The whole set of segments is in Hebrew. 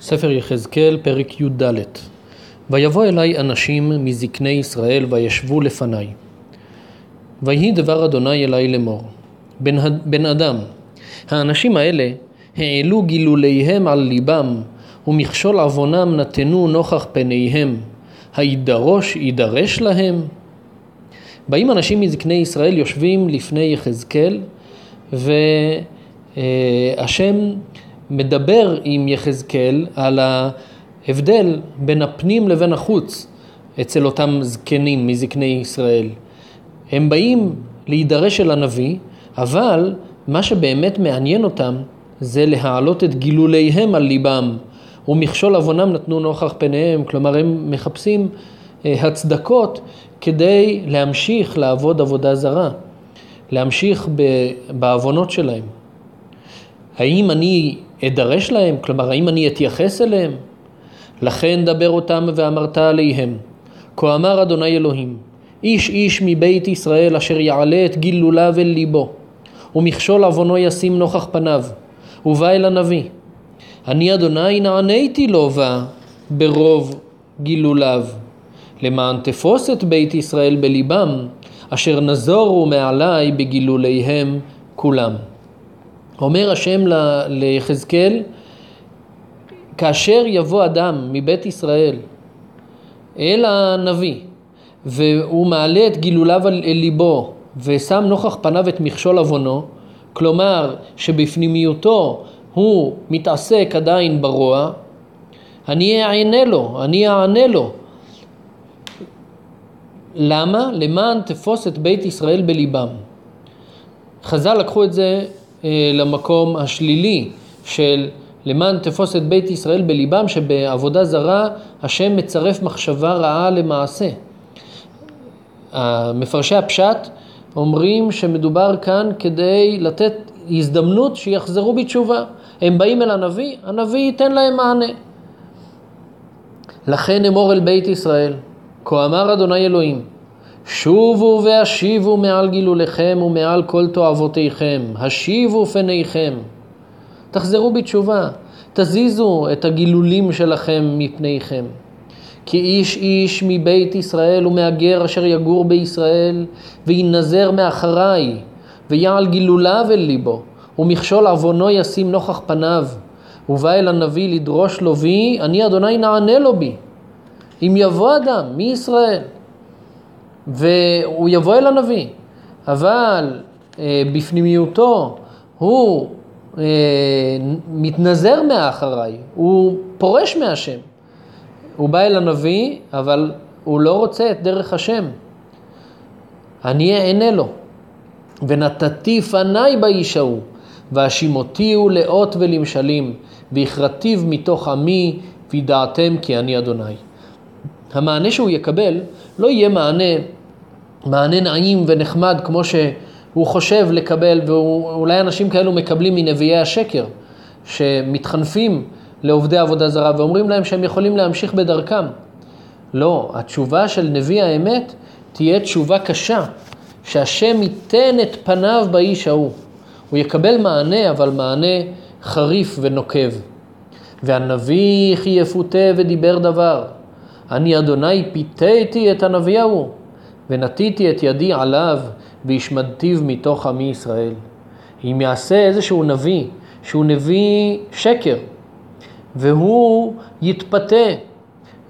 ספר יחזקאל, פרק י"ד ויבוא אליי אנשים מזקני ישראל וישבו לפניי. ויהי דבר אדוני אליי לאמור, בן, בן אדם, האנשים האלה העלו גילוליהם על ליבם, ומכשול עוונם נתנו נוכח פניהם, הידרוש יידרש להם? באים אנשים מזקני ישראל, יושבים לפני יחזקאל, והשם מדבר עם יחזקאל על ההבדל בין הפנים לבין החוץ אצל אותם זקנים מזקני ישראל. הם באים להידרש אל הנביא, אבל מה שבאמת מעניין אותם זה להעלות את גילוליהם על ליבם, ומכשול עוונם נתנו נוכח פניהם, כלומר הם מחפשים אה, הצדקות כדי להמשיך לעבוד עבודה זרה, להמשיך בעוונות שלהם. האם אני אדרש להם? כלומר, האם אני אתייחס אליהם? לכן דבר אותם ואמרת עליהם, כה אמר אדוני אלוהים, איש איש מבית ישראל אשר יעלה את גילוליו אל ליבו, ומכשול עוונו ישים נוכח פניו, ובא אל הנביא. אני אדוני נעניתי לו ברוב גילוליו, למען תפוס את בית ישראל בליבם, אשר נזורו מעלי בגילוליהם כולם. אומר השם ליחזקאל, כאשר יבוא אדם מבית ישראל אל הנביא והוא מעלה את גילוליו אל ליבו ושם נוכח פניו את מכשול עוונו, כלומר שבפנימיותו הוא מתעסק עדיין ברוע, אני אענה לו, אני אענה לו. למה? למען תפוס את בית ישראל בליבם. חז"ל לקחו את זה למקום השלילי של למען תפוס את בית ישראל בליבם, שבעבודה זרה השם מצרף מחשבה רעה למעשה. מפרשי הפשט אומרים שמדובר כאן כדי לתת הזדמנות שיחזרו בתשובה. הם באים אל הנביא, הנביא ייתן להם מענה. לכן אמור אל בית ישראל, כה אמר אדוני אלוהים, שובו והשיבו מעל גילוליכם ומעל כל תועבותיכם, השיבו פניכם. תחזרו בתשובה, תזיזו את הגילולים שלכם מפניכם. כי איש איש מבית ישראל ומהגר אשר יגור בישראל, וינזר מאחריי, ויעל גילוליו אל ליבו, ומכשול עוונו ישים נוכח פניו, ובא אל הנביא לדרוש לו בי, אני אדוני נענה לו בי. אם יבוא אדם מישראל, והוא יבוא אל הנביא, אבל אה, בפנימיותו הוא אה, מתנזר מאחריי, הוא פורש מהשם. הוא בא אל הנביא, אבל הוא לא רוצה את דרך השם. אני אענה לו. ונתתי פניי באיש ההוא, והשימותיהו לאות ולמשלים, והכרתיו מתוך עמי, וידעתם כי אני אדוני. המענה שהוא יקבל לא יהיה מענה, מענה נעים ונחמד כמו שהוא חושב לקבל, ואולי אנשים כאלו מקבלים מנביאי השקר, שמתחנפים לעובדי עבודה זרה ואומרים להם שהם יכולים להמשיך בדרכם. לא, התשובה של נביא האמת תהיה תשובה קשה, שהשם ייתן את פניו באיש ההוא. הוא יקבל מענה, אבל מענה חריף ונוקב. והנביא כי יפותה ודיבר דבר. אני אדוני פיתיתי את הנביא ההוא, ונטיתי את ידי עליו, והשמדתיו מתוך עמי ישראל. אם יעשה איזשהו נביא, שהוא נביא שקר, והוא יתפתה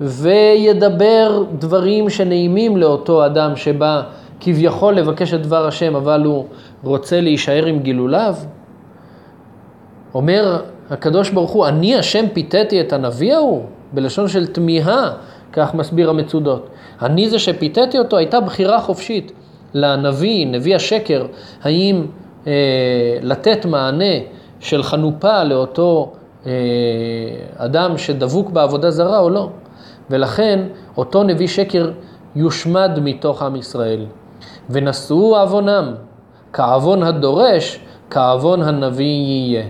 וידבר דברים שנעימים לאותו אדם שבא כביכול לבקש את דבר השם, אבל הוא רוצה להישאר עם גילוליו, אומר הקדוש ברוך הוא, אני השם פיתתי את הנביא ההוא, בלשון של תמיהה, כך מסביר המצודות. אני זה שפיתתי אותו, הייתה בחירה חופשית לנביא, נביא השקר, האם אה, לתת מענה של חנופה לאותו אה, אדם שדבוק בעבודה זרה או לא. ולכן אותו נביא שקר יושמד מתוך עם ישראל. ונשאו עוונם, כעוון הדורש, כעוון הנביא יהיה.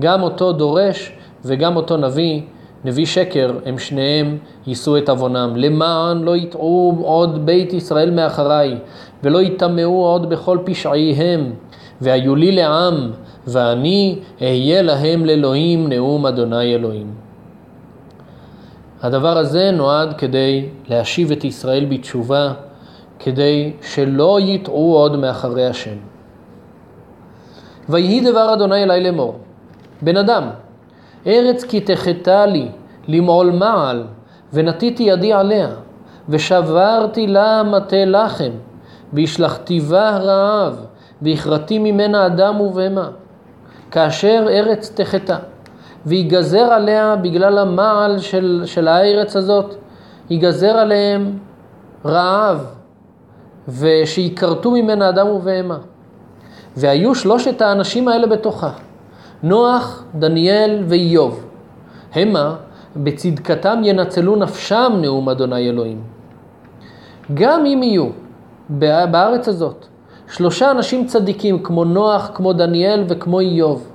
גם אותו דורש וגם אותו נביא נביא שקר, הם שניהם יישאו את עוונם. למען לא יטעו עוד בית ישראל מאחריי, ולא יטמאו עוד בכל פשעיהם, והיו לי לעם, ואני אהיה להם לאלוהים נאום אדוני אלוהים. הדבר הזה נועד כדי להשיב את ישראל בתשובה, כדי שלא יטעו עוד מאחרי השם. ויהי דבר אדוני אלי לאמור, בן אדם, ארץ כי תחתה לי למעול מעל, ונטיתי ידי עליה, ושברתי לה מטה לחם, והשלכתי בה רעב, והכרתי ממנה אדם ובהמה, כאשר ארץ תחתה. ויגזר עליה בגלל המעל של, של הארץ הזאת, ייגזר עליהם רעב, ושיכרתו ממנה אדם ובהמה. והיו שלושת האנשים האלה בתוכה, נוח, דניאל ואיוב. המה בצדקתם ינצלו נפשם נאום אדוני אלוהים. גם אם יהיו בארץ הזאת שלושה אנשים צדיקים כמו נוח, כמו דניאל וכמו איוב,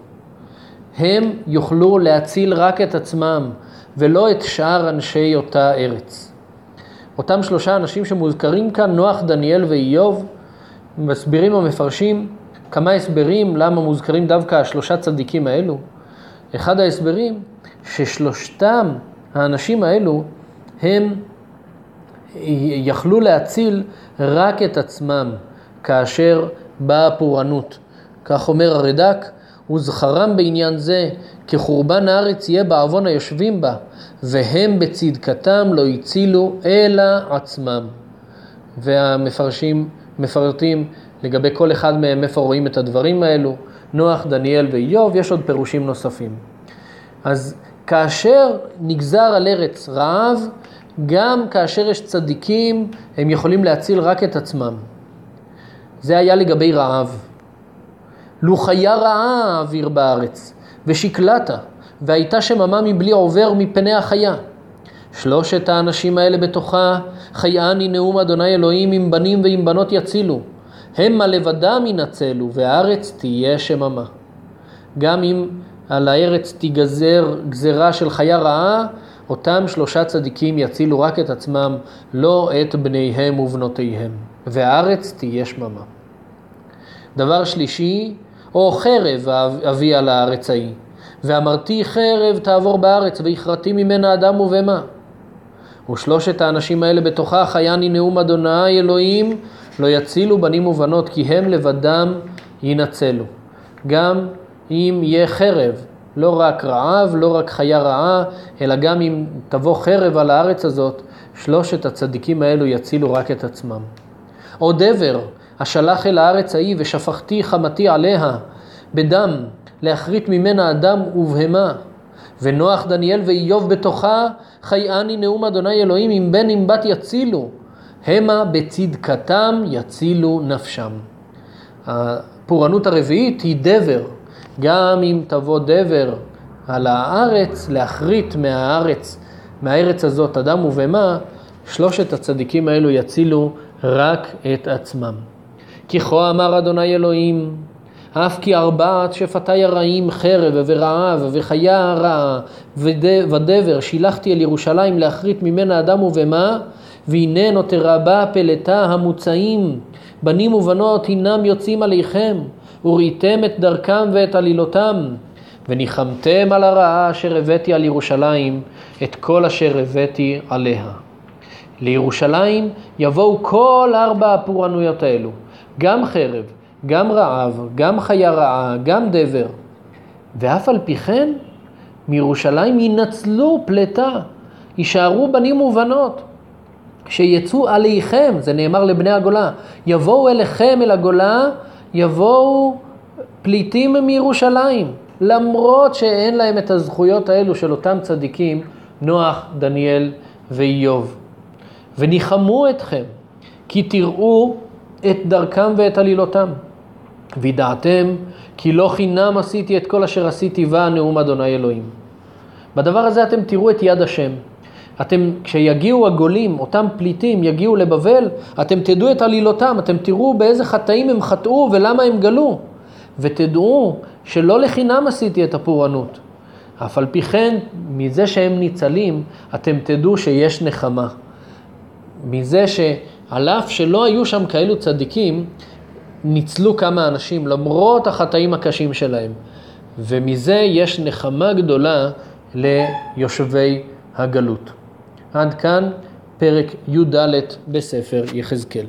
הם יוכלו להציל רק את עצמם ולא את שאר אנשי אותה ארץ. אותם שלושה אנשים שמוזכרים כאן, נוח, דניאל ואיוב, מסבירים המפרשים כמה הסברים למה מוזכרים דווקא השלושה צדיקים האלו. אחד ההסברים ששלושתם האנשים האלו הם יכלו להציל רק את עצמם כאשר באה הפורענות. כך אומר הרד"ק, וזכרם בעניין זה, כחורבן הארץ יהיה בעוון היושבים בה, והם בצדקתם לא הצילו אלא עצמם. והמפרשים מפרטים לגבי כל אחד מהם איפה רואים את הדברים האלו, נוח, דניאל ואיוב, יש עוד פירושים נוספים. אז כאשר נגזר על ארץ רעב, גם כאשר יש צדיקים, הם יכולים להציל רק את עצמם. זה היה לגבי רעב. לו חיה רעה האוויר בארץ, ושקלתה, והייתה שממה מבלי עובר מפני החיה. שלושת האנשים האלה בתוכה, חייאני נאום אדוני אלוהים עם בנים ועם בנות יצילו. המה לבדם ינצלו, והארץ תהיה שממה. גם אם על הארץ תיגזר גזרה של חיה רעה, אותם שלושה צדיקים יצילו רק את עצמם, לא את בניהם ובנותיהם. והארץ תהיה שממה. דבר שלישי, או חרב אביא על הארץ ההיא. ואמרתי חרב תעבור בארץ, והכרתי ממנה אדם ובהמה. ושלושת האנשים האלה בתוכה חייני נאום אדוני אלוהים, לא יצילו בנים ובנות, כי הם לבדם ינצלו. גם אם יהיה חרב, לא רק רעב, לא רק חיה רעה, אלא גם אם תבוא חרב על הארץ הזאת, שלושת הצדיקים האלו יצילו רק את עצמם. או דבר, אשלח אל הארץ ההיא ושפכתי חמתי עליה בדם, להכרית ממנה אדם ובהמה. ונוח דניאל ואיוב בתוכה, חייאני נאום אדוני אלוהים, אם בן אם בת יצילו, המה בצדקתם יצילו נפשם. הפורענות הרביעית היא דבר, גם אם תבוא דבר על הארץ, להכרית מהארץ, מהארץ הזאת אדם ובהמה, שלושת הצדיקים האלו יצילו רק את עצמם. כי כה אמר אדוני אלוהים, אף כי ארבעת שפתי הרעים חרב ורעב וחיה רעה ודבר שילחתי אל ירושלים להכרית ממנה אדם ובהמה והנה נותרה בה פלטה המוצאים בנים ובנות הנם יוצאים עליכם וראיתם את דרכם ואת עלילותם וניחמתם על הרעה אשר הבאתי על ירושלים את כל אשר הבאתי עליה. לירושלים יבואו כל ארבע הפורענויות האלו גם חרב, גם רעב, גם חיה רעה, גם דבר. ואף על פי כן, מירושלים ינצלו פלטה, יישארו בנים ובנות. שיצאו עליכם, זה נאמר לבני הגולה, יבואו אליכם אל הגולה, יבואו פליטים מירושלים, למרות שאין להם את הזכויות האלו של אותם צדיקים, נוח, דניאל ואיוב. וניחמו אתכם, כי תראו את דרכם ואת עלילותם. וידעתם כי לא חינם עשיתי את כל אשר עשיתי בה נאום אדוני אלוהים. בדבר הזה אתם תראו את יד השם. אתם, כשיגיעו הגולים, אותם פליטים, יגיעו לבבל, אתם תדעו את עלילותם, אתם תראו באיזה חטאים הם חטאו ולמה הם גלו. ותדעו שלא לחינם עשיתי את הפורענות. אף על פי כן, מזה שהם ניצלים, אתם תדעו שיש נחמה. מזה ש... על אף שלא היו שם כאלו צדיקים, ניצלו כמה אנשים למרות החטאים הקשים שלהם. ומזה יש נחמה גדולה ליושבי הגלות. עד כאן פרק י"ד בספר יחזקאל.